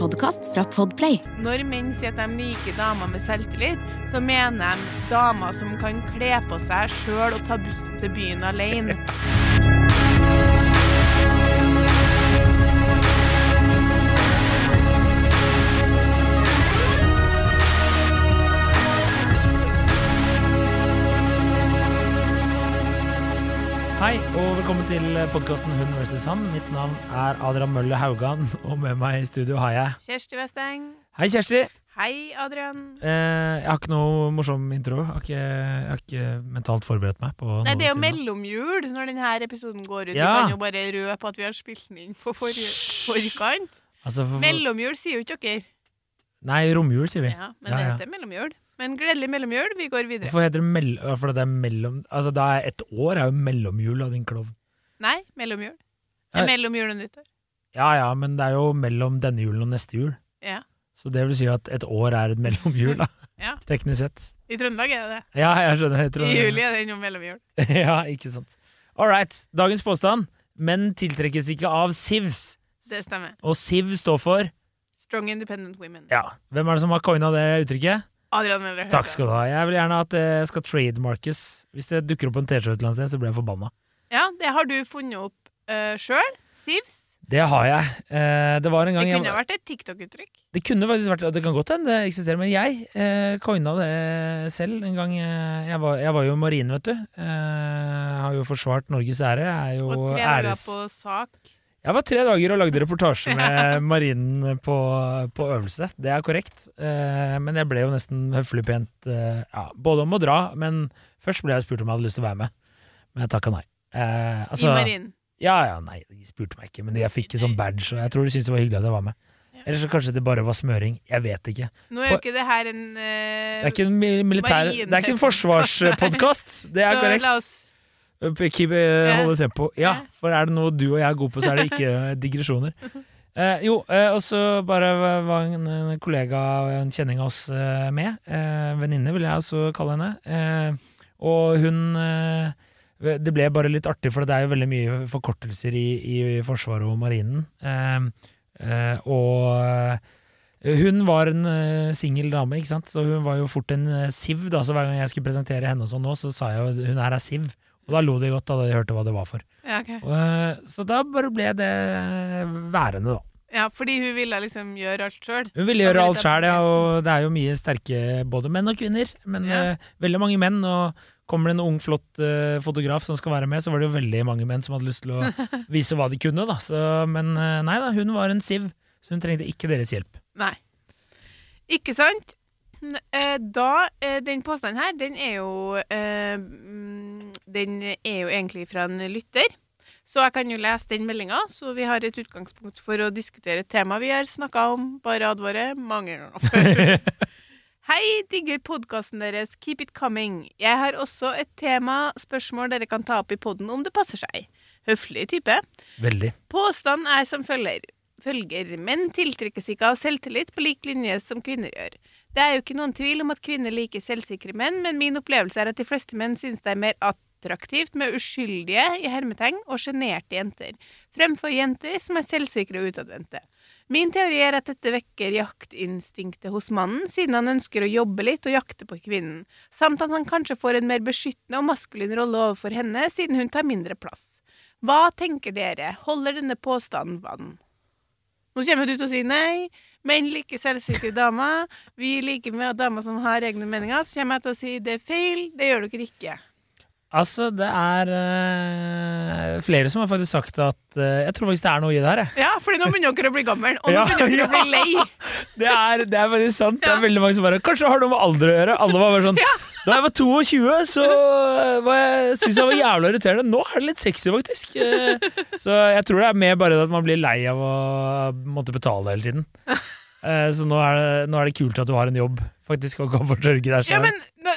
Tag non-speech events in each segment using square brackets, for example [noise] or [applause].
podkast fra Podplay. Når menn sier at de liker damer med selvtillit, så mener de damer som kan kle på seg sjøl og ta bussen til byen alene. Hei, og velkommen til podkasten Hun vs. han. Mitt navn er Adrian Mølle Haugan, [laughs] og med meg i studio har jeg Kjersti Westeng. Hei, Kjersti! Hei, Adrian. Eh, jeg har ikke noe morsom intro. Jeg har ikke, jeg har ikke mentalt forberedt meg på Nei, det er jo mellomjul når denne episoden går ut. Ja. Vi kan jo bare røpe at vi har spilt den inn på forkant. Altså, for, Mellomjul sier jo ikke dere. nei, romjul, sier vi. Ja, men Ja, det ja. heter mellomjul. Men gledelig mellomjul. Vi går videre. Hvorfor heter det mell... ja, For det er mellom Altså, det er et år er jo mellomjul av din klovn. Nei, mellomjul. Det er mellom jul og nyttår. Ja ja, men det er jo mellom denne julen og neste jul. Ja. Så det vil si at et år er et mellomjul, da. [laughs] Ja. Teknisk sett. I Trøndelag er det det. Ja, jeg skjønner. Jeg I juli er det noe mellomjul. [laughs] ja, ikke sant. All right. Dagens påstand. Menn tiltrekkes ikke av SIVs. Det stemmer. Og SIV står for Strong Independent Women. Ja. Hvem er det som har coina det uttrykket? Adrian Møller. Takk skal du ha. Jeg vil gjerne at det skal trademarkes. Hvis det dukker opp en T-skjorte et eller annet sted, så blir jeg forbanna. Ja, det har du funnet opp uh, sjøl. Sivs. Det har jeg. Uh, det var en Det kunne jeg, vært et TikTok-uttrykk. Det kunne faktisk vært Det kan godt hende det eksisterer, men jeg uh, coina det selv en gang. Eh, jeg, var, jeg var jo marin, vet du. Uh, har jo forsvart Norges ære. Er jo Og tre dager æres... på sak. Jeg var tre dager og lagde reportasje [laughs] med marinen på, på øvelse. Det er korrekt. Eh, men jeg ble jo nesten høflig pent eh, ja, både om å dra, men først ble jeg spurt om jeg hadde lyst til å være med. Men jeg takka nei. Eh, altså, I marinen. Ja, ja, nei, de spurte meg ikke, men jeg fikk en sånn badge, og jeg tror de syntes det var hyggelig at jeg var med. Eller så kanskje det bare var smøring. Jeg vet ikke. Nå er jo ikke det her en uh, Det er ikke en militær Det er ikke en forsvarspodkast. [laughs] Det er korrekt. Keep, eh, holde tempo. Ja, for er det noe du og jeg er gode på, så er det ikke eh, digresjoner. [laughs] Eh, jo, eh, og så bare var en, en kollega, en kjenning av oss, eh, med. Eh, Venninne, vil jeg også kalle henne. Eh, og hun Det ble bare litt artig, for det er jo veldig mye forkortelser i, i Forsvaret og Marinen. Og hun var en uh, singel dame, ikke sant? så hun var jo fort en uh, Siv. da, Så hver gang jeg skulle presentere henne og sånn nå, så sa jeg jo hun her er Siv. Og da lo de godt da de hørte hva det var for. ja, okay. Og, eh, så da bare ble det værende, da. ja, fordi hun ville liksom gjøre alt sjøl. Hun ville gjøre alt sjøl, ja, og det er jo mye sterke både menn og kvinner. Men Ja. uh, veldig mange menn, og kommer det en ung, flott uh, fotograf som skal være med, så var det jo veldig mange menn som hadde lyst til å [laughs] vise hva de kunne, da. Så, men uh, nei da, hun var en Siv, så hun trengte ikke deres hjelp. Nei. Ikke sant? Eh, Da, eh, Den påstanden her, den er jo eh, Den er jo egentlig fra en lytter. Så jeg kan jo lese den meldinga, så vi har et utgangspunkt for å diskutere et tema vi har snakka om, bare advare, mange ganger før. [laughs] Hei, digger podkasten deres. Keep it coming. Jeg har også et tema, spørsmål dere kan ta opp i poden om det passer seg. Høflig type. Veldig. Påstanden er som følger. følger. Menn tiltrekkes ikke av selvtillit på lik linje som kvinner gjør. Det er jo ikke noen tvil om at kvinner liker selvsikre menn, men min opplevelse er at de fleste menn synes det er mer attraktivt med uskyldige i hermetegn og sjenerte jenter, fremfor jenter som er selvsikre og utadvendte. Min teori er at dette vekker jaktinstinktet hos mannen, siden han ønsker å jobbe litt og jakte på kvinnen, samt at han kanskje får en mer beskyttende og maskulin rolle overfor henne, siden hun tar mindre plass. Hva tenker dere? Holder denne påstanden vann? Nå kommer du til å si nei. Menn liker selvsikre damer. Vi liker med damer som har egne meninger. Så kommer jeg til å si det er feil. Det gjør dere ikke. Altså, det er øh, flere som har faktisk sagt at øh, Jeg tror faktisk det er noe i det her, jeg. Ja, fordi nå begynner dere å bli gammel, og nå [laughs] Ja, begynner dere å bli lei. [laughs] Det er, det er faktisk sant. Det er veldig mange som bare Kanskje det har noe med alder å gjøre. Alle var bare sånn Da jeg var 22, så syntes jeg var jævla irriterende. Nå er det litt sexy, faktisk. Eh, Så jeg tror det er mer bare at man blir lei av å måtte betale hele tiden. Så nå er, det, nå er det kult at du har en jobb, faktisk, og kan forsørge deg nå-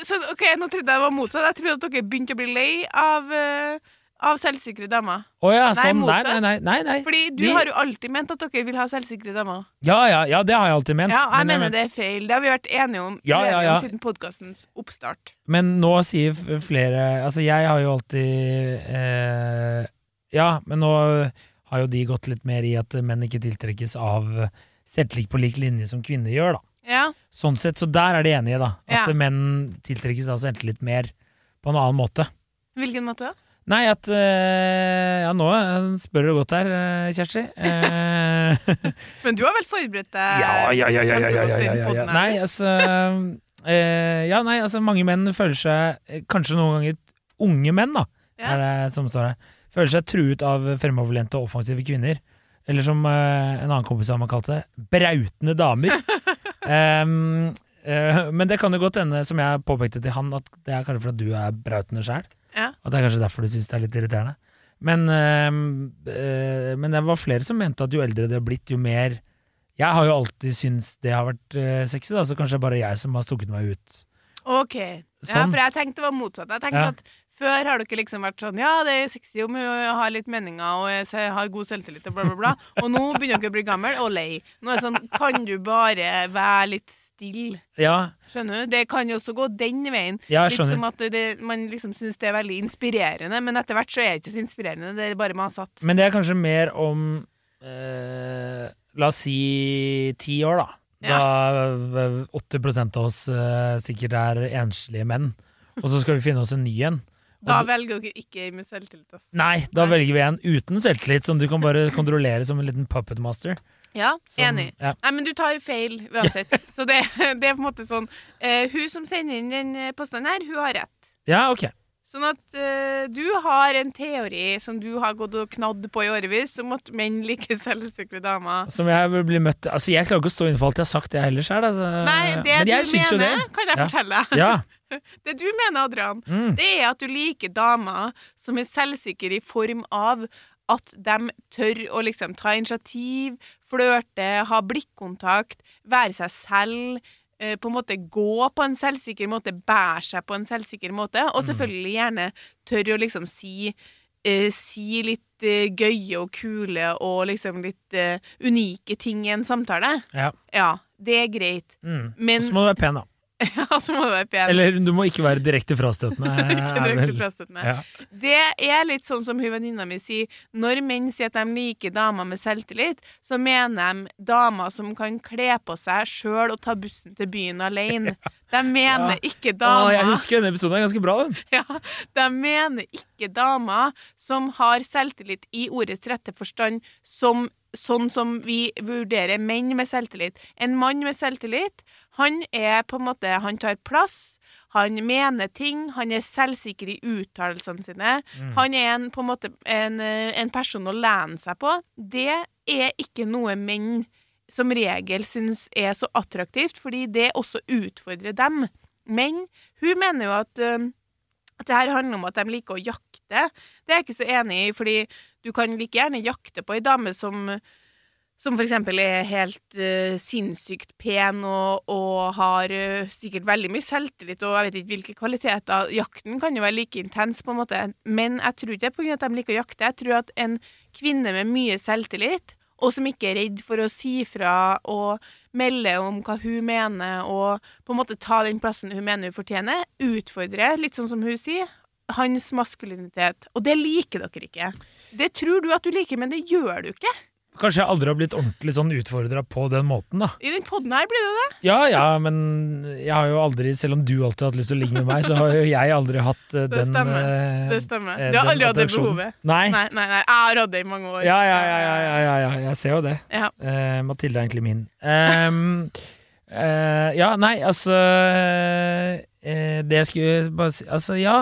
så, ok, Nå trodde jeg det var motsatt. Jeg trodde at dere begynte å bli lei av, uh, av selvsikre damer. Oh, ja, Nei, sånn. Nei, nei, nei. nei, nei. Fordi du Vi- har jo alltid ment at dere vil ha selvsikre damer. Ja, ja, ja, det har jeg alltid ment. Ja, jeg men, mener det er feil. Det har vi vært enige om, Ja, ja, ja. siden podkastens oppstart. men nå sier flere Altså, jeg har jo alltid eh, Ja, men nå har jo de gått litt mer i at menn ikke tiltrekkes av selvtillit på lik linje som kvinner gjør, da. Ja. Sånn sett, så der er de enige, da. At Ja. menn tiltrekkes av selvtillit mer på en annen måte. Hvilken måte da? Nei, at eh, Ja, nå eh, spør du godt her, eh, Kjersti. [laughs] Men du har vel forberedt deg ja, ja, ja, ja, ja, ja, ja? Nei, altså Ja, nei, altså mange menn føler seg Kanskje noen ganger unge menn, da, er det som står her. Føler seg truet av fremoverlente og offensive kvinner. Eller som en annen kompis av meg kalte det, brautende damer. [laughs] Em, uh, men det kan jo godt hende, som jeg påpekte til han, at det er kanskje fordi du er brautende sjæl. Ja. At det er kanskje derfor du syns det er litt irriterende. Men, uh, uh, men det var flere som mente at jo eldre det har blitt, jo mer Jeg har jo alltid syntes det har vært eh, sexy, da, så kanskje det er bare jeg som har stukket meg ut. Ok. Ja, Sånn. for jeg tenkte det var motsatt. Jeg tenkte Ja. at før har dere liksom vært sånn Ja, det er sexy om hun har litt meninger og har god selvtillit og bla, bla, bla. Og nå begynner dere å bli gammel og lei. Nå er det sånn Kan du bare være litt stille? Ja, Skjønner du? Det kan jo også gå den veien. ja Litt som at det, man liksom syns det er veldig inspirerende, men etter hvert så er det ikke så inspirerende. Det er bare satt. Men det er kanskje mer om eh, La oss si ti år, da. Da eh, 80% av oss eh, sikkert er enslige menn. Og så skal vi finne oss en ny en. Da velger dere ikke med selvtillit. Altså. Nei, da Nei. velger vi en uten selvtillit, som du kan bare kontrollere som en liten puppet master. Ja, Som, enig. Ja. Nei, men du tar feil uansett. [laughs] Så det, det er på en måte sånn uh, Hun som sender inn den eh, påstanden her, hun har rett. ja, ok. Sånn at uh, du har en teori som du har gått og knadd på i årevis, om at menn liker selvsikre damer. Som jeg vil bli møtt Altså, jeg klarer ikke å stå innenfor alt jeg har sagt, jeg heller sjøl. Altså. Nei, det Men jeg syns jo det. kan jeg Ja. fortelle. [laughs] Ja. Det du mener, Adrian, Mm. det er at du liker damer som er selvsikre i form av at de tør å liksom ta initiativ, flørte, ha blikkontakt, være seg selv, på en måte gå på en selvsikker måte, bære seg på en selvsikker måte, og Mm. selvfølgelig gjerne tørre å liksom si eh, si litt eh, gøye og kule og liksom litt eh, unike ting i en samtale. ja. Ja, det er greit. Mm. Men Og så må du være pen, da. [laughs] Ja, så må du være pen. Eller du må ikke være direkte frastøtende. [laughs] Ikke direkte frastøtende. Ja. Det er litt sånn som hun venninna mi sier. Når menn sier at de liker damer med selvtillit, så mener de damer som kan kle på seg sjøl og ta bussen til byen alene. [laughs] De mener ikke Å, Åh, jeg husker denne episoden er ganske bra, den. ja, De mener ikke damer som har selvtillit i ordets rette forstand, som, sånn som vi vurderer menn med selvtillit. En mann med selvtillit, han er på en måte Han tar plass. Han mener ting, han er selvsikker i uttalelsene sine. Mm. Han er en, på en måte en, en person å lene seg på. Det er ikke noe menn som regel syns er så attraktivt, fordi det også utfordrer dem. Men hun mener jo at, uh, at det her handler om at de liker å jakte. Det er jeg ikke så enig i, fordi du kan like gjerne jakte på ei dame som som eksempel er helt uh, sinnssykt pen og, og har uh, sikkert veldig mye selvtillit og jeg vet ikke hvilke kvaliteter. Jakten kan jo være like intens, på en måte, men jeg tror ikke det er av at de liker å jakte. Jeg tror at en kvinne med mye selvtillit, og som ikke er redd for å si fra og melde om hva hun mener, og på en måte ta den plassen hun mener hun fortjener, utfordrer, litt sånn som hun sier, hans maskulinitet. Og det liker dere ikke. Det tror du at du liker, men det gjør du ikke. Kanskje jeg aldri har blitt ordentlig sånn utfordra på den måten, da. I den poden her blir det det. Ja ja, men jeg har jo aldri, selv om du alltid har hatt lyst til å ligge med meg, så har jo jeg aldri hatt [laughs] den Det stemmer. eh, Det stemmer. eh, Du har aldri hatt det behovet. Nei. Nei, nei, nei. Jeg har hatt det i mange år. Ja, ja, ja, ja, ja, ja, jeg ser jo det. Ja. Uh, Mathilde er egentlig min. Um, ja, nei, altså Det jeg skulle bare si Altså, ja,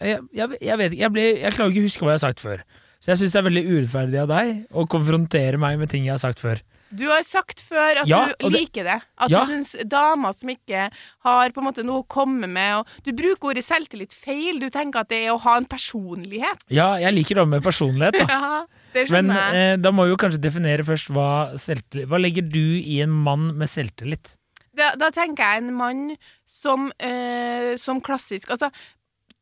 jeg, jeg, jeg vet ikke jeg, jeg klarer ikke å huske hva jeg har sagt før. Så jeg syns det er veldig urettferdig av deg å konfrontere meg med ting jeg har sagt før. Du har sagt før at Ja, du liker det. At Ja. du syns damer som ikke har på en måte noe å komme med og Du bruker ordet selvtillit feil. Du tenker at det er å ha en personlighet. Ja, jeg liker det med personlighet, da. [laughs] Ja, det Men eh, da må vi jo kanskje definere først hva selvtillit Hva legger du i en mann med selvtillit? Da, da tenker jeg en mann som, eh, som klassisk Altså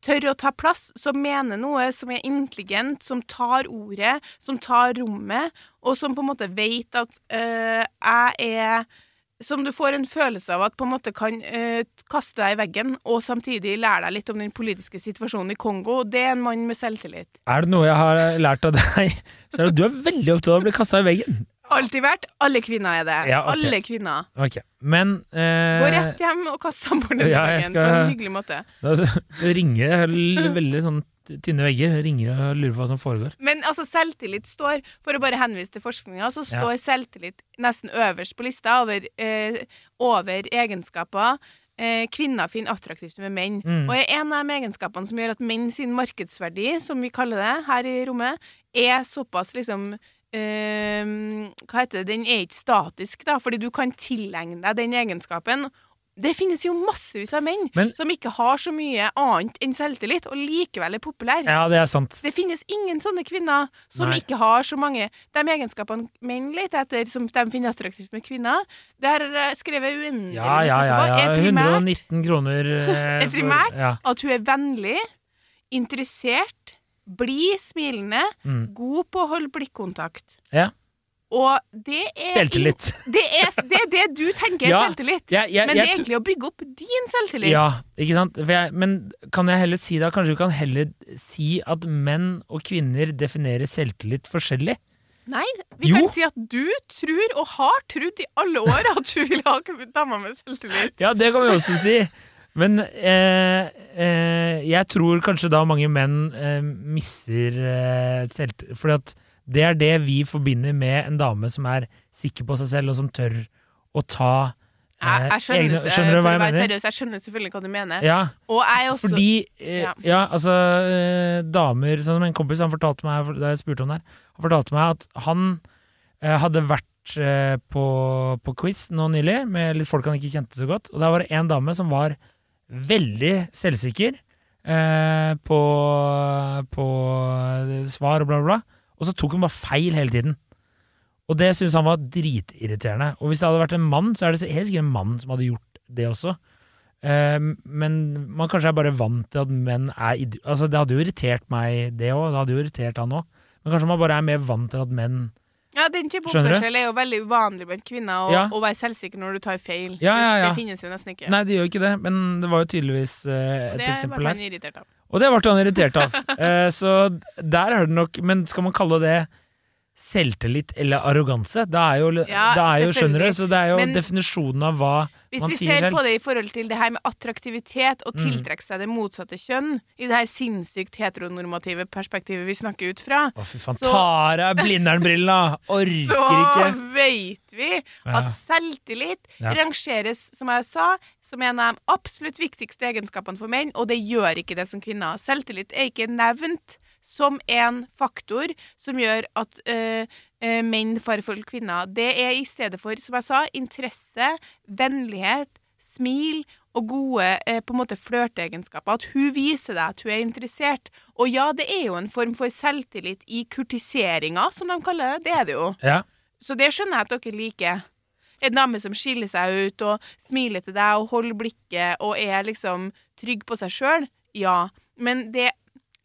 tør å ta plass, som mener noe, som er intelligent, som tar ordet, som tar rommet, og som på en måte vet at øh, jeg er som du får en følelse av at på en måte kan øh, kaste deg i veggen, og samtidig lære deg litt om den politiske situasjonen i Kongo. Det er en mann med selvtillit. Er det noe jeg har lært av deg, [laughs] så er det at du er veldig opptatt av å bli kasta i veggen. Alltid vært. Alle kvinner er det. Ja, okay. Alle kvinner. Ok, men eh, Gå rett hjem og kast samboeren din ja, på en hyggelig måte. Det [laughs] ringer veldig sånn tynne vegger. Ringer og lurer på hva som foregår. Men altså, selvtillit står, for å bare henvise til forskninga, så Ja. står selvtillit nesten øverst på lista over, eh, over egenskaper eh, kvinner finner attraktivt med menn. Mm. Og en av de egenskapene som gjør at menn sin markedsverdi, som vi kaller det her i rommet, er såpass liksom Hva heter det? Den er ikke statisk, da, fordi du kan tilegne deg den egenskapen. Det finnes jo massevis av menn Men- som ikke har så mye annet enn selvtillit, og likevel er populære. Ja, det er sant. Det finnes ingen sånne kvinner som Nei. ikke har så mange De egenskapene menn leter etter, som de finner attraktivt med kvinner, det har jeg skrevet uendelig Ja, ja, ja. ja. er primært 119 kroner eh, [laughs] Er primært? Ja. at hun er vennlig, interessert, blid, smilende, Mm. god på å holde blikkontakt. Ja. Og det er Selvtillit. [laughs] Det er det, er det du tenker er Ja, selvtillit. Jeg, jeg, Men det er egentlig å bygge opp din selvtillit. Ja, ikke sant? Jeg, men kan jeg heller si da, kanskje du kan heller si at menn og kvinner definerer selvtillit forskjellig? Nei, vi Jo. kan si at du tror, og har trodd i alle år, at du vil ha damer med selvtillit. Ja, det kan vi også si. Men eh, eh, jeg tror kanskje da mange menn eh, misser eh, selvtillit at det er det vi forbinder med en dame som er sikker på seg selv, og som tør å ta eh, Jeg, jeg skjønner, egne eh, Skjønner du hva jeg mener? Seriøs, jeg skjønner selvfølgelig hva du mener. Ja, også Fordi eh, Ja. ja. altså eh, damer Sånn som en kompis han fortalte meg da jeg spurte om det her, han fortalte meg at han eh, hadde vært eh, på, på quiz nå nylig med litt folk han ikke kjente så godt, og der var det en dame som var veldig selvsikker eh, på, på svar og bla, bla, bla, og så tok hun bare feil hele tiden. Og det syntes han var dritirriterende. Og hvis det hadde vært en mann, så er det helt sikkert en mann som hadde gjort det også. Eh, men man kanskje er bare vant til at menn er idioter. Altså, det hadde jo irritert meg, det òg. Det hadde jo irritert han òg. Men kanskje man bare er mer vant til at menn Ja, den type oppførsel er jo veldig uvanlig blant kvinner, å Ja. å være selvsikker når du tar feil. Ja, ja, ja. Det finnes jo nesten ikke. Nei, de gjør ikke det, men det var jo tydeligvis uh, et det ble eksempel her. han irritert av. Og det ble han irritert av. uh, [laughs] så der er det nok Men skal man kalle det selvtillit eller arroganse? Det er jo, Ja, det er jo skjønner du, så det er jo Men- definisjonen av hva man sier selv. Hvis vi ser på det i forhold til det her med attraktivitet og Mm. tiltrekke seg det motsatte kjønn, i det her sinnssykt heteronormative perspektivet vi snakker ut fra, Å, fy faen. Så- Ta av Blindern-brillene! Orker [laughs] så ikke! vet vi at selvtillit Ja. rangeres, som jeg sa, som en av de absolutt viktigste egenskapene for menn, og det gjør ikke det som kvinner. Selvtillit er ikke nevnt som en faktor som gjør at uh, uh, menn farer for kvinner. Det er i stedet for, som jeg sa, interesse, vennlighet, smil og gode eh, på en måte flørteegenskaper. At hun viser deg at hun er interessert. Og ja, det er jo en form for selvtillit i kurtiseringa, som de kaller det. Det er det jo. Ja. Så det skjønner jeg at dere liker. En dame som skiller seg ut og smiler til deg og holder blikket og er liksom trygg på seg sjøl, ja. Men det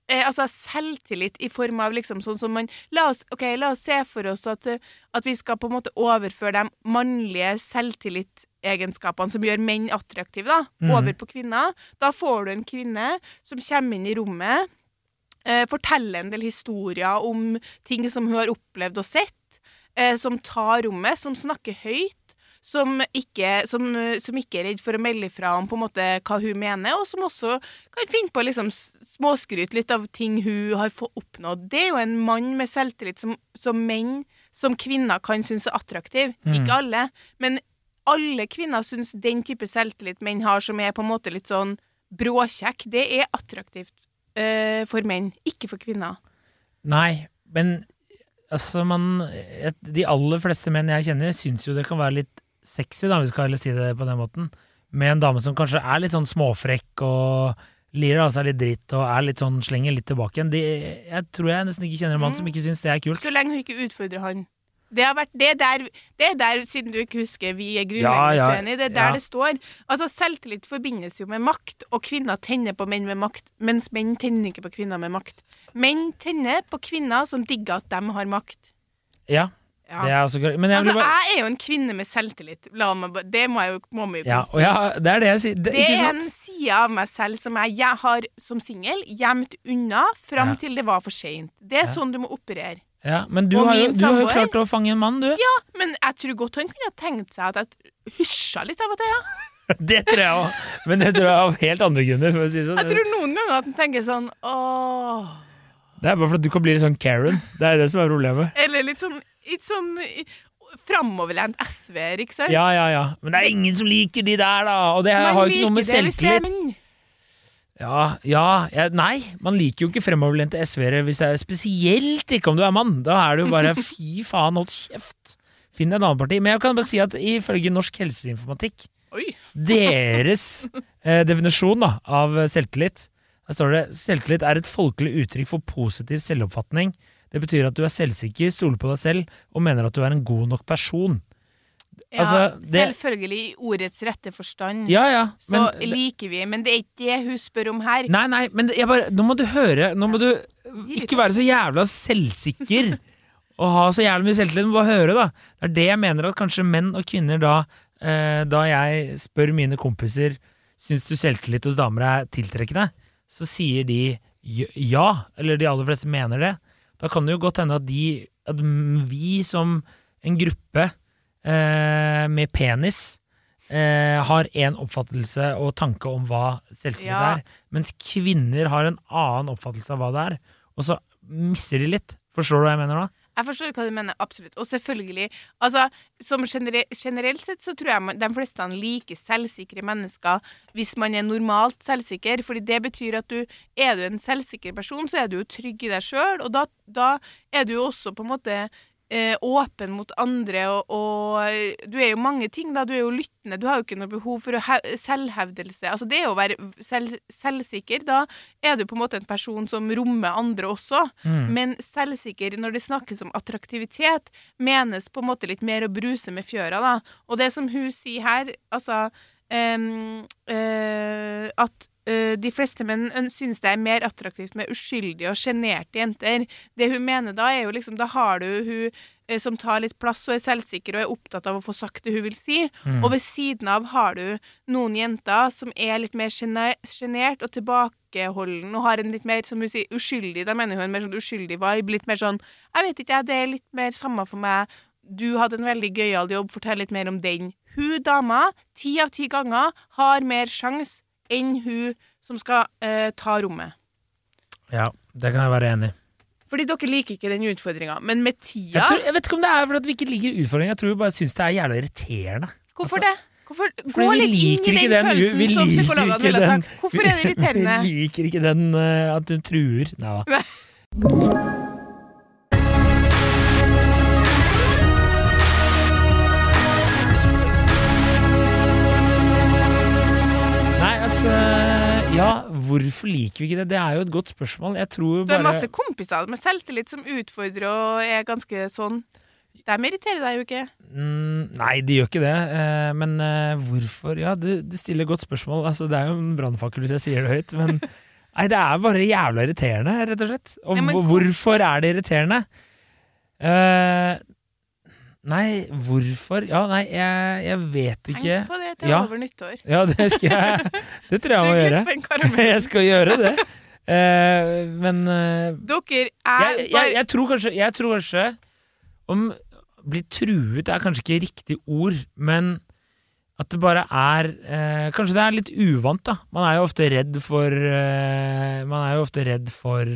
eh, Altså selvtillit i form av liksom sånn som man La oss, ok, la oss se for oss at, eh, at vi skal på en måte overføre de mannlige selvtillitsegenskapene som gjør menn attraktive, da, mm. over på kvinner. Da får du en kvinne som kommer inn i rommet, eh, forteller en del historier om ting som hun har opplevd og sett eh, som tar rommet, som snakker høyt, som ikke, som, som ikke er redd for å melde ifra om på en måte hva hun mener, og som også kan finne på liksom s- småskryt litt av ting hun har fått oppnådd. Det er jo en mann med selvtillit som, som menn, som kvinner kan synes er attraktiv. Mm. Ikke alle, men alle kvinner syns den type selvtillit menn har, som er på en måte litt sånn bråkjekk, det er attraktivt eh, for menn, ikke for kvinner. Nei, men altså man De aller fleste menn jeg kjenner, syns jo det kan være litt sexy, da, vi skal si det på den måten, med en dame som kanskje er litt sånn småfrekk og lirer av seg litt dritt og er litt sånn slenger litt tilbake igjen. De, jeg tror jeg nesten ikke kjenner en mann som ikke syns det er kult. Så lenge hun ikke utfordrer han. Det, har vært, det, er der, det er der, siden du ikke husker, vi er Ja, ja, uenige, det er der ja. det står. Altså, Selvtillit forbindes jo med makt, og kvinner tenner på menn med makt, mens menn tenner ikke på kvinner med makt. Menn tenner på kvinner som digger at de har makt. Ja, Ja. det er også jeg altså, bare jeg er jo en kvinne med selvtillit. Meg, det må jeg jo må meg ja, og ja, Det er det jeg sier. Det, Det er en side av meg selv som jeg, jeg har som singel gjemt unna fram Ja. til det var for seint. Det er Ja. sånn du må operere. Ja, men du har, jo, du har jo klart å fange en mann, du. Men jeg tror godt han kunne ha tenkt seg at jeg hysja litt av og til. Ja. [laughs] Det tror jeg òg. Men det tror jeg av helt andre grunner. Si sånn. Jeg tror noen ganger at han tenker sånn åh Det er bare fordi du kan bli litt sånn Karen. Det er det som er problemet. Eller litt sånn, litt sånn framoverlent SV-er, ikke sant? Ja, ja, ja. Men det er ingen som liker de der, da. Og det Man har jo ikke noe med selvtillit. Ja, ja, ja, Nei, man liker jo ikke fremoverlente SV-ere hvis det er spesielt ikke om du er mann. Da er det jo bare [laughs] fy faen, hold kjeft. Finn et annet parti. Men jeg kan bare si at ifølge Norsk helseinformatikk, Oi. [laughs] deres eh, definisjon da, av selvtillit, der står det selvtillit er et folkelig uttrykk for positiv selvoppfatning. Det betyr at du er selvsikker, stoler på deg selv og mener at du er en god nok person. Ja, Altså, det- Selvfølgelig i ordets rette forstand. Ja, ja. så Men, liker vi, men det er ikke det hun spør om her. nei, nei, men bare, nå må du høre Nå må du ikke være så jævla selvsikker [laughs] og ha så jævla mye selvtillit. Må bare høre, da. Det er det jeg mener at kanskje menn og kvinner da eh, Da jeg spør mine kompiser Syns du selvtillit hos damer er tiltrekkende, så sier de ja, eller de aller fleste mener det. Da kan det jo godt hende at de At vi som en gruppe eh, med penis eh, har en oppfattelse og tanke om hva selvtillit Ja. er, mens kvinner har en annen oppfattelse av hva det er. Og så misser de litt. Forstår du hva jeg mener da? Jeg forstår hva du mener, absolutt. Og selvfølgelig, altså, som genere generelt sett så tror jeg man, de fleste liker selvsikre mennesker hvis man er normalt selvsikker, fordi det betyr at du er du en selvsikker person, så er du jo trygg i deg sjøl, og da, da er du jo også på en måte åpen mot andre, og, og eh, du er jo mange ting, da. Du er jo lyttende, du har jo ikke noe behov for selvhevdelse. Altså, det å være selv selvsikker. Da er du på en måte en person som rommer andre også. Mm. Men selvsikker, når det snakkes om attraktivitet, menes på en måte litt mer å bruse med fjøra, da. Og det som hun sier her, altså ehm, eh, At eh, de fleste menn synes det er mer attraktivt med uskyldige og sjenerte jenter. Det hun mener da, er jo liksom Da har du hun eh, som tar litt plass og er selvsikker og er opptatt av å få sagt det hun vil si. Mm. Og ved siden av har du noen jenter som er litt mer sjenert og tilbakeholden og har en litt mer, som hun sier, uskyldig Da mener hun en mer sånn uskyldig vibe. Litt mer sånn Jeg vet ikke, jeg, det er litt mer samme for meg. Du hadde en veldig gøyal jobb, fortell litt mer om den. Hun dama, ti av ti ganger, har mer sjanse enn hun som skal eh, ta rommet. Ja, det kan jeg være enig i. Fordi dere liker ikke den utfordringa. Men med Jeg, tida tror, jeg vet ikke om det er fordi vi ikke liker utfordringen, jeg tror vi bare syns det er jævla irriterende. Hvorfor altså, det? Hvorfor, Fordi gå vi litt liker inn i den den, følelsen vi som psykologene ville den. sagt. Hvorfor er det [laughs] irriterende? Vi liker ikke den uh, at hun truer. Nei da. Hvorfor liker vi ikke det? Det er jo et godt spørsmål. Jeg tror Du har bare masse kompiser med selvtillit som utfordrer og er ganske sånn Dem irriterer deg jo ikke. Mm, nei, de gjør ikke det. eh, men eh, hvorfor? Ja, du, du stiller et godt spørsmål. Altså, det er jo en brannfakkel hvis jeg sier det høyt, men [laughs] Nei, det er bare jævla irriterende, rett og slett. Og nei, men hvorfor er det irriterende? Eh, nei, hvorfor? Ja, nei, jeg, jeg vet ikke. Tenk på det til Ja. over nyttår. Ja, det skal jeg [laughs] Det tror jeg må gjøre. [laughs] Jeg skal gjøre det. Eh, men eh, Dere er jeg, jeg, jeg, tror kanskje, jeg tror kanskje Om bli truet er kanskje ikke riktig ord, men at det bare er eh, Kanskje det er litt uvant, da. Man er jo ofte redd for eh, Man er jo ofte redd for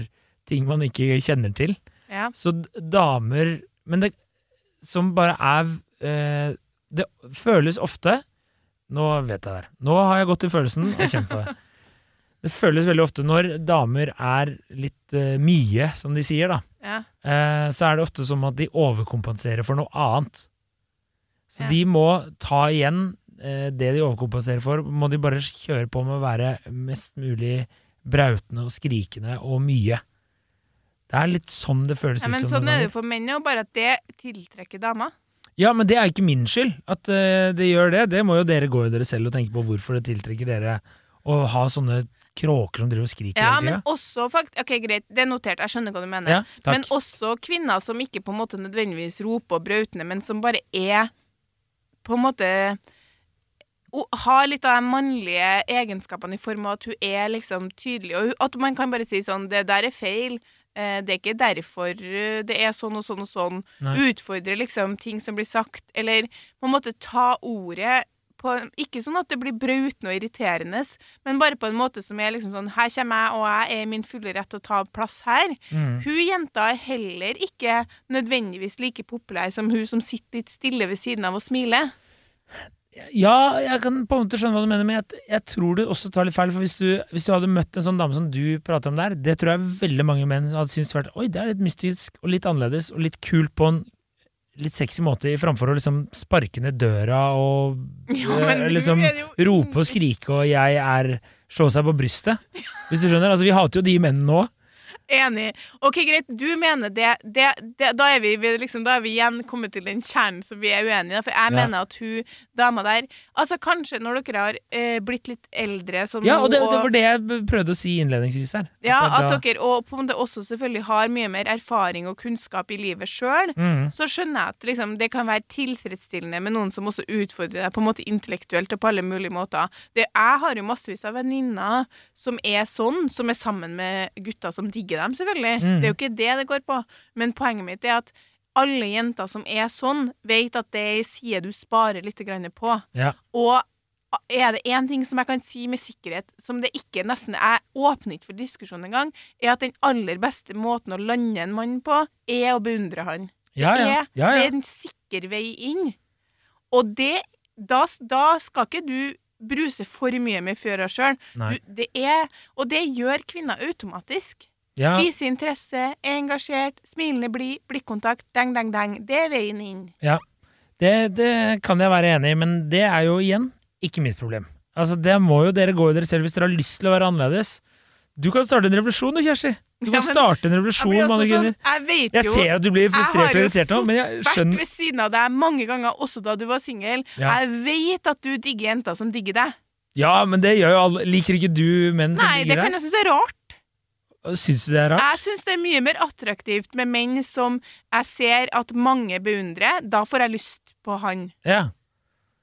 ting man ikke kjenner til. ja. Så damer Men det som bare er eh, Det føles ofte Nå vet jeg det. Nå har jeg gått i følelsen og kjent på det. Det føles veldig ofte når damer er litt eh, mye, som de sier, da. ja. Eh, så er det ofte som at de overkompenserer for noe annet. Så Ja. de må ta igjen eh, det de overkompenserer for, må de bare kjøre på med å være mest mulig brautende og skrikende og mye. Det er litt sånn det føles ja, men ut som. sånn er det for menn òg, bare at det tiltrekker damer. Ja, men det er ikke min skyld at uh, det gjør det. Det må jo dere gå i dere selv og tenke på hvorfor det tiltrekker dere å ha sånne kråker som driver og skriker Ja, hele men også fakt Ok, greit, det er notert, jeg skjønner hva du mener. Ja, men også kvinner som ikke på en måte nødvendigvis roper og brautende, men som bare er på en måte har litt av de mannlige egenskapene i form av at hun er liksom tydelig, og at man kan bare si sånn 'Det der er feil'. Eh, det er ikke derfor eh, det er sånn og sånn og sånn. Nei. Utfordre liksom ting som blir sagt, eller på en måte ta ordet på, Ikke sånn at det blir brautende og irriterende, men bare på en måte som er liksom sånn Her kommer jeg, og jeg er i min fulle rett til å ta plass her. Mm. Hun jenta er heller ikke nødvendigvis like populær som hun som sitter litt stille ved siden av og smiler. Ja, jeg kan på en måte skjønne hva du mener, men jeg, jeg tror du også tar litt feil. For hvis du, hvis du hadde møtt en sånn dame som du prater om der, det tror jeg veldig mange menn hadde syntes vært Oi, det er litt mystisk og litt annerledes og litt kult på en litt sexy måte, framfor å liksom sparke ned døra og [laughs] Ja, eh, liksom jo rope og skrike og 'jeg er' slå seg på brystet. [laughs] Hvis du skjønner? Altså, vi hater jo de mennene òg. Enig. Ok, greit, du mener det, det, det da, er vi, vi liksom, da er vi igjen kommet til den kjernen som vi er uenige i. For jeg Ja. mener at hun dama der Altså, kanskje når dere har eh, blitt litt eldre som Ja, og det, det var det jeg prøvde å si innledningsvis her. Ja, er at dere og på en måte også selvfølgelig har mye mer erfaring og kunnskap i livet sjøl. mm. Så skjønner jeg at liksom, det kan være tilfredsstillende med noen som også utfordrer deg på en måte intellektuelt og på alle mulige måter. Det, jeg har jo massevis av venninner som er sånn, som er sammen med gutter som digger dem, selvfølgelig. Mm. Det er jo ikke det det går på. Men poenget mitt er at alle jenter som er sånn, vet at det er ei side du sparer litt på. Ja. Og er det én ting som jeg kan si med sikkerhet, som det ikke nesten er åpner ikke for diskusjon engang, er at den aller beste måten å lande en mann på, er å beundre han. Ja, ja. Det ja, er en sikker vei inn. Og det Da, da skal ikke du bruse for mye med fjøra sjøl. Det er Og det gjør kvinner automatisk. Ja. Vise interesse, er engasjert, smilende blid, blikkontakt, deng, deng, deng. Det er veien inn. Det, det kan jeg være enig i, men det er jo igjen ikke mitt problem. Altså, Det må jo dere gå i dere selv hvis dere har lyst til å være annerledes. Du kan starte en revolusjon, du, Kjersti. Du kan Ja, starte en revolusjon, og sånn, jeg vet Jeg ser at du blir frustrert og irritert nå, men jeg vært ved siden av deg mange ganger, også da du var singel. Ja. Jeg vet at du digger jenter som digger deg. Ja, men det gjør jo alle. Liker ikke du menn som Nei, det kan jeg synes er rart. Syns du det er rart? Jeg syns det er mye mer attraktivt med menn som jeg ser at mange beundrer. Da får jeg lyst på han. Ja.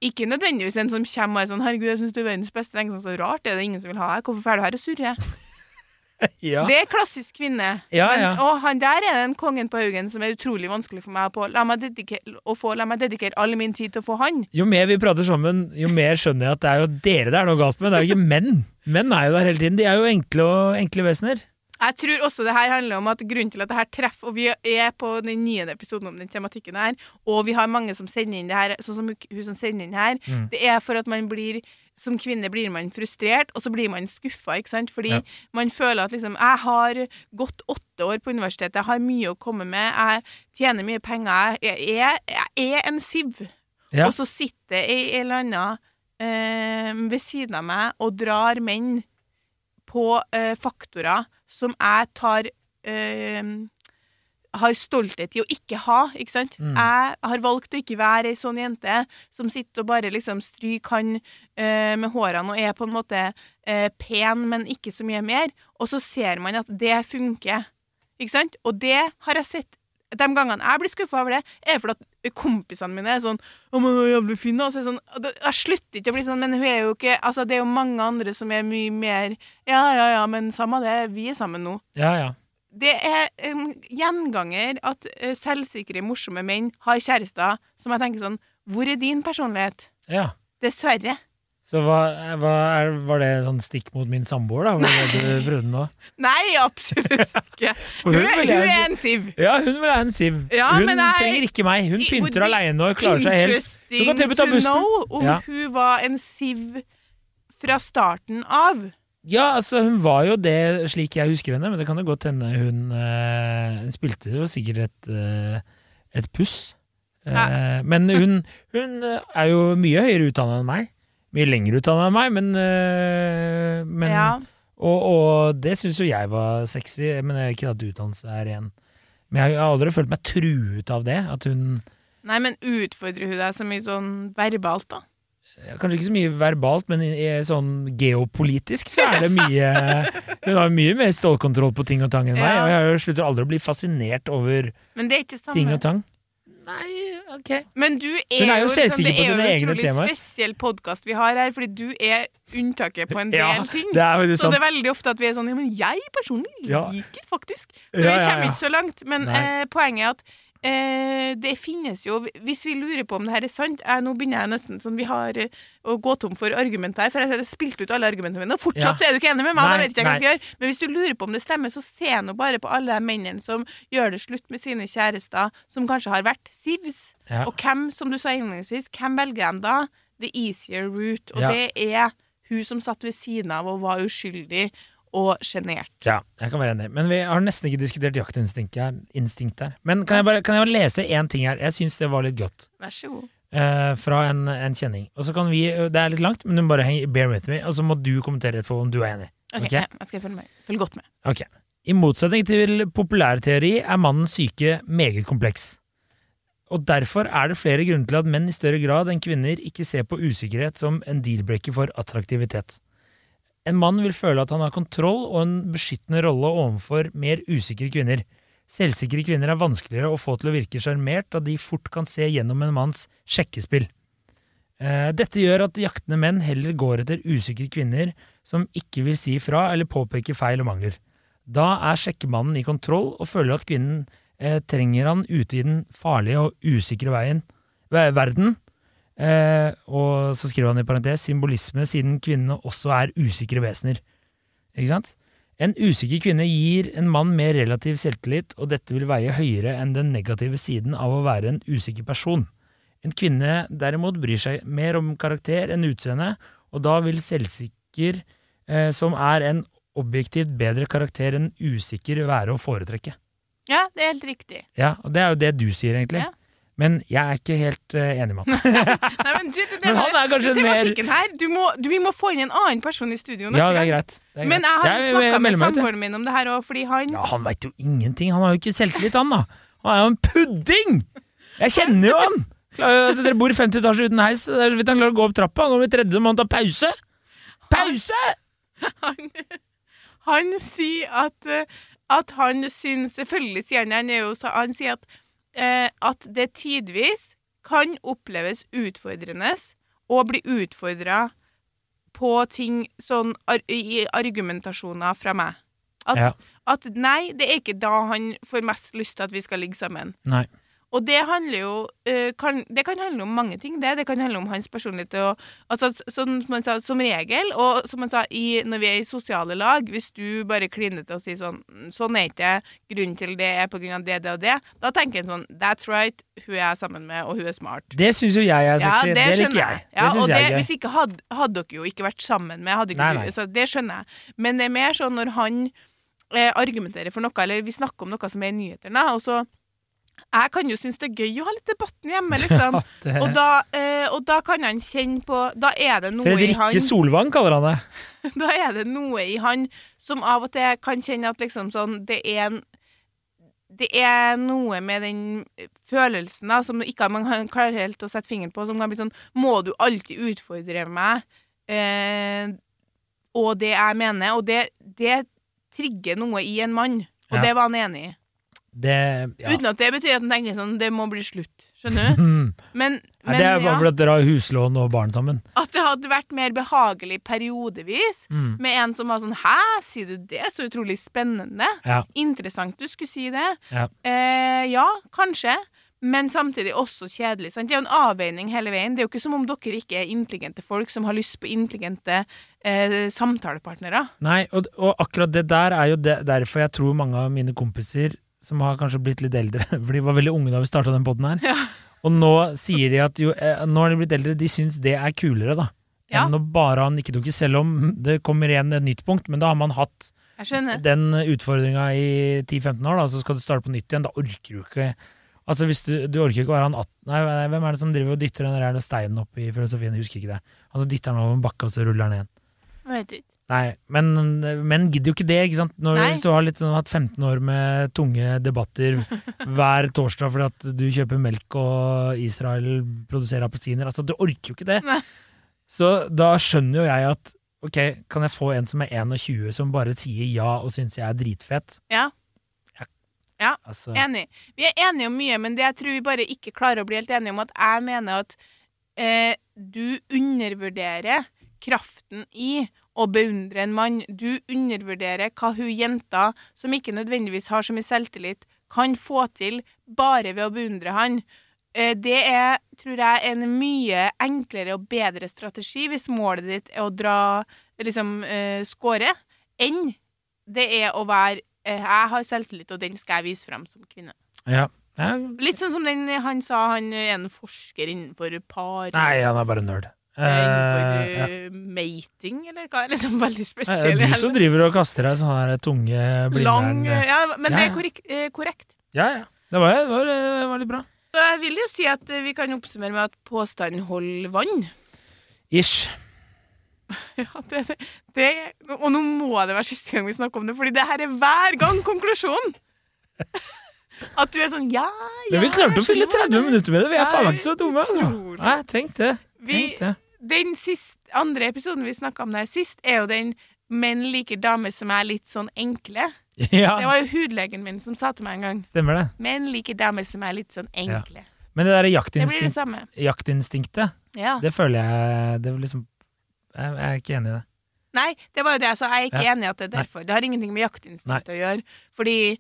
Ikke nødvendigvis en som kommer og er sånn 'Herregud, jeg syns du er verdens beste.' Jeg tenker sånn, så rart, er det ingen som vil ha deg? Hvorfor er du her og surrer? [laughs] ja. Det er klassisk kvinne. Ja, Men, ja. Og han der er den kongen på haugen som er utrolig vanskelig for meg på. La meg å få, la meg dedikere all min tid til å få han. Jo mer vi prater sammen, jo mer skjønner jeg at det er jo dere det er noe galt med. Det er jo ikke menn. Menn er jo der hele tiden. De er jo enkle og enkle vesener. Jeg tror også det her handler om at grunnen til at det her treffer, og vi er på den niende episoden om den tematikken her, og vi har mange som sender inn det her, sånn som hun som sender inn her, Mm. det er for at man blir som kvinne blir man frustrert, og så blir man skuffa, ikke sant? Fordi Ja. man føler at liksom Jeg har gått åtte år på universitetet, jeg har mye å komme med, jeg tjener mye penger, jeg er, jeg er en siv. Ja. Og så sitter ei eller anna eh, ved siden av meg og drar menn på eh, faktorer som jeg tar øh, har stolthet i å ikke ha, ikke sant? Mm. Jeg har valgt å ikke være ei sånn jente som sitter og bare liksom stryker han øh, med hårene og er på en måte øh, pen, men ikke så mye mer. Og så ser man at det funker, ikke sant? Og det har jeg sett de gangene jeg blir skuffa over det, er fordi at kompisene mine er sånn 'Å, men hun er jævlig fin'. Og så er sånn Jeg slutter ikke å bli sånn, men hun er jo ikke Altså, det er jo mange andre som er mye mer Ja, ja, ja, men samme det, vi er sammen nå. Ja, ja. Det er en gjenganger at eh, selvsikre, morsomme menn har kjærester som jeg tenker sånn Hvor er din personlighet? ja. Dessverre. Så hva, hva er, var det sånn stikk mot min samboer, da? Var det du prøvde nå? Nei, absolutt ikke. Hun, [laughs] hun hun er en siv. Ja, hun vil ha en Siv. Ja, hun jeg- trenger ikke meg. Hun pynter aleine og klarer seg helt. Du kan til og med ta bussen. know om Ja. hun var en siv fra starten av. Ja, altså, hun var jo det slik jeg husker henne, men det kan jo godt hende hun uh, spilte jo sikkert et, uh, et puss. Uh, men hun, hun er jo mye høyere utdanna enn meg. Mye lenger utdanna enn meg, men, eh, men ja. Og, og det syns jo jeg var sexy, men ikke at utdannelse er igjen. Men jeg har aldri følt meg truet av det. At hun Nei, men utfordrer hun deg så mye sånn verbalt, da? Kanskje ikke så mye verbalt, men i, i sånn geopolitisk så er det mye [laughs] Hun har mye mer stålkontroll på ting og tang enn meg, Ja. og jeg slutter aldri å bli fascinert over Men det er ikke ting og tang. Nei, ok. Men du er, Hun er jo liksom- selvsikker på Det er jo en utrolig temaer. spesiell podkast vi har her, fordi du er unntaket på en [laughs] del Ja, ting. det er Så det er veldig ofte at vi er sånn Ja, men jeg personlig Ja. liker faktisk. Så Ja, vi kommer ja. ikke så langt. Men eh, poenget er at eh, det finnes jo Hvis vi lurer på om det her er sant jeg, Nå begynner jeg nesten sånn Vi har eh, å gå tom for argument her, for jeg har spilt ut alle argumentene mine, og fortsatt Ja. så er du ikke enig med meg. Nei, da vet ikke jeg hva jeg skal gjøre. Men hvis du lurer på om det stemmer, så se nå bare på alle de mennene som gjør det slutt med sine kjærester, som kanskje har vært sivs. Ja. Og hvem, som du sa innledningsvis, hvem velger en da? The easier route. Og Ja. det er hun som satt ved siden av og var uskyldig og sjenert. Ja, jeg kan være enig. Men vi har nesten ikke diskutert jaktinstinkt her. Men kan jeg bare kan jeg bare lese én ting her? Jeg syns det var litt godt. Vær så god. eh, fra en, en kjenning. Og så kan vi Det er litt langt, men du må bare henge, bear with me, og så må du kommentere etterpå om du er enig. Ok, okay? jeg skal følge med. Følge godt med. Ok. I motsetning til populærteori er mannens syke meget kompleks. Og derfor er det flere grunner til at menn i større grad enn kvinner ikke ser på usikkerhet som en deal-breaker for attraktivitet. En mann vil føle at han har kontroll og en beskyttende rolle overfor mer usikre kvinner. Selvsikre kvinner er vanskeligere å få til å virke sjarmert, da de fort kan se gjennom en manns sjekkespill. Eh, Dette gjør at jaktende menn heller går etter usikre kvinner som ikke vil si ifra eller påpeke feil og mangler. Da er sjekkemannen i kontroll og føler at kvinnen eh, trenger han ute i den farlige og usikre veien, verden. Eh, og så skriver han i parentes symbolisme siden kvinnene også er usikre vesener. Ikke sant? En usikker kvinne gir en mann mer relativ selvtillit, og dette vil veie høyere enn den negative siden av å være en usikker person. En kvinne derimot bryr seg mer om karakter enn utseende, og da vil selvsikker, eh, som er en objektivt bedre karakter enn usikker, være å foretrekke. Ja, det er helt riktig. Ja, og det er jo det du sier, egentlig. Ja. Men jeg er ikke helt uh, enig med han. [laughs] Nei, men du, det, det, Men han er kanskje mer- her. Du må, du, vi må få inn en annen person i studio neste Ja, det er greit. Det er Men greit. jeg har snakka med samboeren min om det her òg, fordi han Ja, han veit jo ingenting. Han har jo ikke selvtillit, han da. Han er jo en pudding! Jeg kjenner jo han! Klarer, altså, dere bor i 50 etasjer uten heis. Det er så vidt han klarer å gå opp trappa. Nå blir tredje, må han ta pause. Pause! han, han sier at, eh, at han syns Selvfølgelig sier han han, jo, så- han sier at, eh, at det tidvis kan oppleves utfordrende å bli utfordra på ting sånn ar i argumentasjoner fra meg. At, Ja. at nei, det er ikke da han får mest lyst til at vi skal ligge sammen. Nei. Og det handler jo eh, kan, Det kan handle om mange ting, det. Det kan handle om hans personlighet. Og, altså, som man sa, som regel, og som man sa, i, når vi er i sosiale lag, hvis du bare kliner til å si sånn Sånn er ikke grunnen til det er på grunn av det, det og det. Da tenker en sånn That's right, hun er jeg sammen med, og hun er smart. Det syns jo jeg er sexy. det, liker skjønner jeg. Ja, det og syns det, jeg hvis ikke hadde, hadde dere jo ikke vært sammen med hadde ikke Nei, nei. Så det skjønner jeg. Men det er mer sånn når han eh, argumenterer for noe, eller vi snakker om noe som er i nyhetene, og så Jeg kan jo synes det er gøy å ha litt debatten hjemme, [laughs] liksom. Ja, Og da, eh, og da kan han kjenne på Da er det noe i han Fredrikke Solvang kaller han det. [laughs] Da er det noe i han som av og til kan kjenne at liksom sånn Det er en det er noe med den følelsen da, som ikke man kan- klarer helt å sette fingeren på, som kan bli sånn Må du alltid utfordre meg? Eh, og det jeg mener. Og det, det trigger noe i en mann. Og Ja. det var han enig i. Det, ja. Uten at det betyr at han tenker sånn Det må bli slutt. Skjønner du? [laughs] Hmm. Men, men det er bare ja, fordi dere har huslån og barn sammen. at det hadde vært mer behagelig periodevis Mm. med en som var sånn Hæ, sier du det? Så utrolig spennende. Ja. Interessant du skulle si det. Ja. Eh, ja, kanskje. Men samtidig også kjedelig. Sant? Det er jo en avveining hele veien. Det er jo ikke som om dere ikke er intelligente folk som har lyst på intelligente eh, samtalepartnere. Nei, og, og akkurat det der er jo det, derfor jeg tror mange av mine kompiser som har kanskje blitt litt eldre, [laughs] for de var veldig unge da vi starta den poden her, Ja. og nå sier de at jo, eh, nå har de blitt eldre, de syns det er kulere, da. Ja. Enn å bare ha nikkedukke, selv om det kommer igjen et nytt punkt, men da har man hatt den utfordringa i 10-15 år, da, så skal du starte på nytt igjen. Da orker du ikke Altså, hvis du, du orker ikke å være han 18 Nei, nei, hvem er det som driver og dytter den der steinen opp i filosofien? Jeg husker ikke det. Altså dytter den over en bakke, og så ruller den igjen. Jeg vet ikke. Nei, men menn gidder jo ikke det, ikke sant? Når, hvis du har litt, hatt 15 år med tunge debatter [laughs] hver torsdag fordi at du kjøper melk og Israel produserer appelsiner Altså, du orker jo ikke det. Nei. Så da skjønner jo jeg at ok, kan jeg få en som er 21 som bare sier ja og syns jeg er dritfet? Ja. Ja, Altså, Enig. Vi er enige om mye, men det jeg tror vi bare ikke klarer å bli helt enige om, at jeg mener at eh, du undervurderer kraften i å beundre en mann. Du undervurderer hva hun jenta, som ikke nødvendigvis har så mye selvtillit, kan få til bare ved å beundre han. Eh, det er, tror jeg, en mye enklere og bedre strategi hvis målet ditt er å dra liksom eh, score, enn det er å være eh, Jeg har selvtillit, og den skal jeg vise frem som kvinne. ja. Ja, Litt sånn som den han sa, han er en forsker innenfor par Nei, han er bare nerd. Eh, Innenfor Eh, ja. eh, mating, eller hva? Liksom veldig Det spesiell. er du som driver og kaster deg sånn her tunge Lang. Ja, men det Ja, er korrekt. eh, korrekt. Ja, ja. Det var, det var, det var litt bra. Så jeg vil jo si at eh, vi kan oppsummere med at påstanden holder vann. Ish. [laughs] Ja, det, det, det, og nå må det være siste gang vi snakker om det, Fordi det her er hver gang konklusjonen! [laughs] At du er sånn Ja, ja Men vi klarte å fylle 30 minutter med det! Vi er faen meg ikke så dumme, altså. Nei, tenk det. Tenk det. Den sist, andre episoden vi snakka om der sist, er jo den menn liker damer som er litt sånn enkle. [laughs] Det var jo hudlegen min som sa til meg en gang. stemmer det. Menn liker damer som er litt sånn enkle. Men det der Det det jaktinstinktet, Ja. det føler jeg det liksom, Jeg jeg er ikke enig i det. Nei, det var jo det jeg sa. Jeg er ikke Ja. enig i at det er Nei. derfor. Det har ingenting med jaktinstinktet å gjøre. Fordi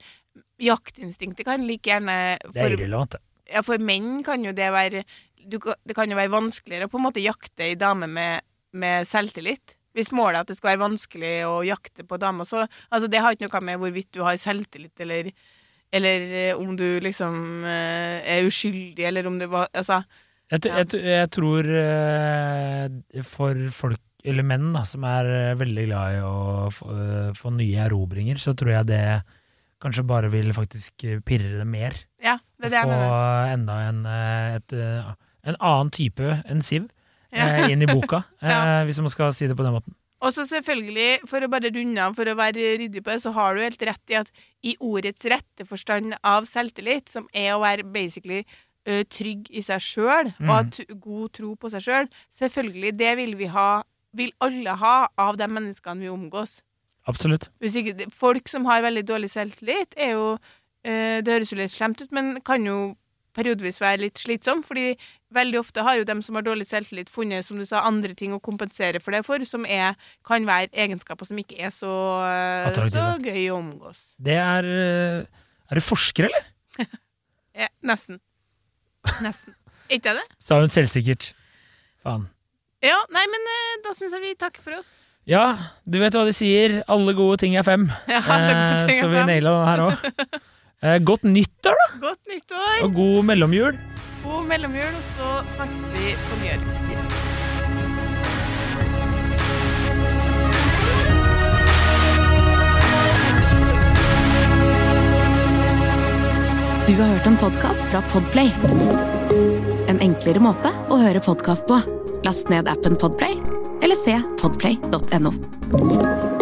jaktinstinktet kan like gjerne Det er for, irrelevant. det. ja, for menn kan jo det være du, Det kan jo være vanskeligere å på en måte jakte ei dame med, med selvtillit. Hvis målet er at det skal være vanskelig å jakte på damer, så altså, Det har ikke noe med hvorvidt du har selvtillit, eller, eller eh, om du liksom eh, er uskyldig, eller om du var Altså, Jeg, Ja. jeg, jeg tror eh, for folk, eller menn, da, som er veldig glad i å få, få nye erobringer, så tror jeg det kanskje bare vil faktisk pirre det mer. ja, det er det jeg få enda en, et, en annen type enn Siv eh, inn i boka, [laughs] eh, hvis man skal si det på den måten. Og så selvfølgelig, for å bare runde av, for å være ryddig på det, så har du helt rett i at i ordets rette forstand av selvtillit, som er å være basically ø, trygg i seg sjøl og ha Mm. god tro på seg sjøl, selvfølgelig, det vil vi ha, vil alle ha av de menneskene vi omgås. Absolutt. Hvis ikke, folk som har veldig dårlig selvtillit, er jo ø, Det høres jo litt slemt ut, men kan jo periodevis være litt slitsom, fordi veldig ofte har jo dem som har dårlig selvtillit, funnet som du sa, andre ting å kompensere for det for, som er, kan være egenskaper som ikke er så, øh, så gøy å omgås. Det er eh, Er du forsker, eller? [laughs] Ja, nesten. Nesten. Ikke det? Sa hun selvsikkert. Faen. Ja, nei, men øh, da syns jeg vi takker for oss. Ja, du vet hva de sier. Alle gode ting er fem. Ja, [laughs] Eh, så vi naila den her òg. [laughs] Eh, godt nyttår, da! Godt nyttår, Og god mellomjul. god mellomjul, og så snakkes vi på nyår. Du har hørt en podkast fra Podplay. En enklere måte å høre podkast på. Last ned appen Podplay, eller se podplay.no.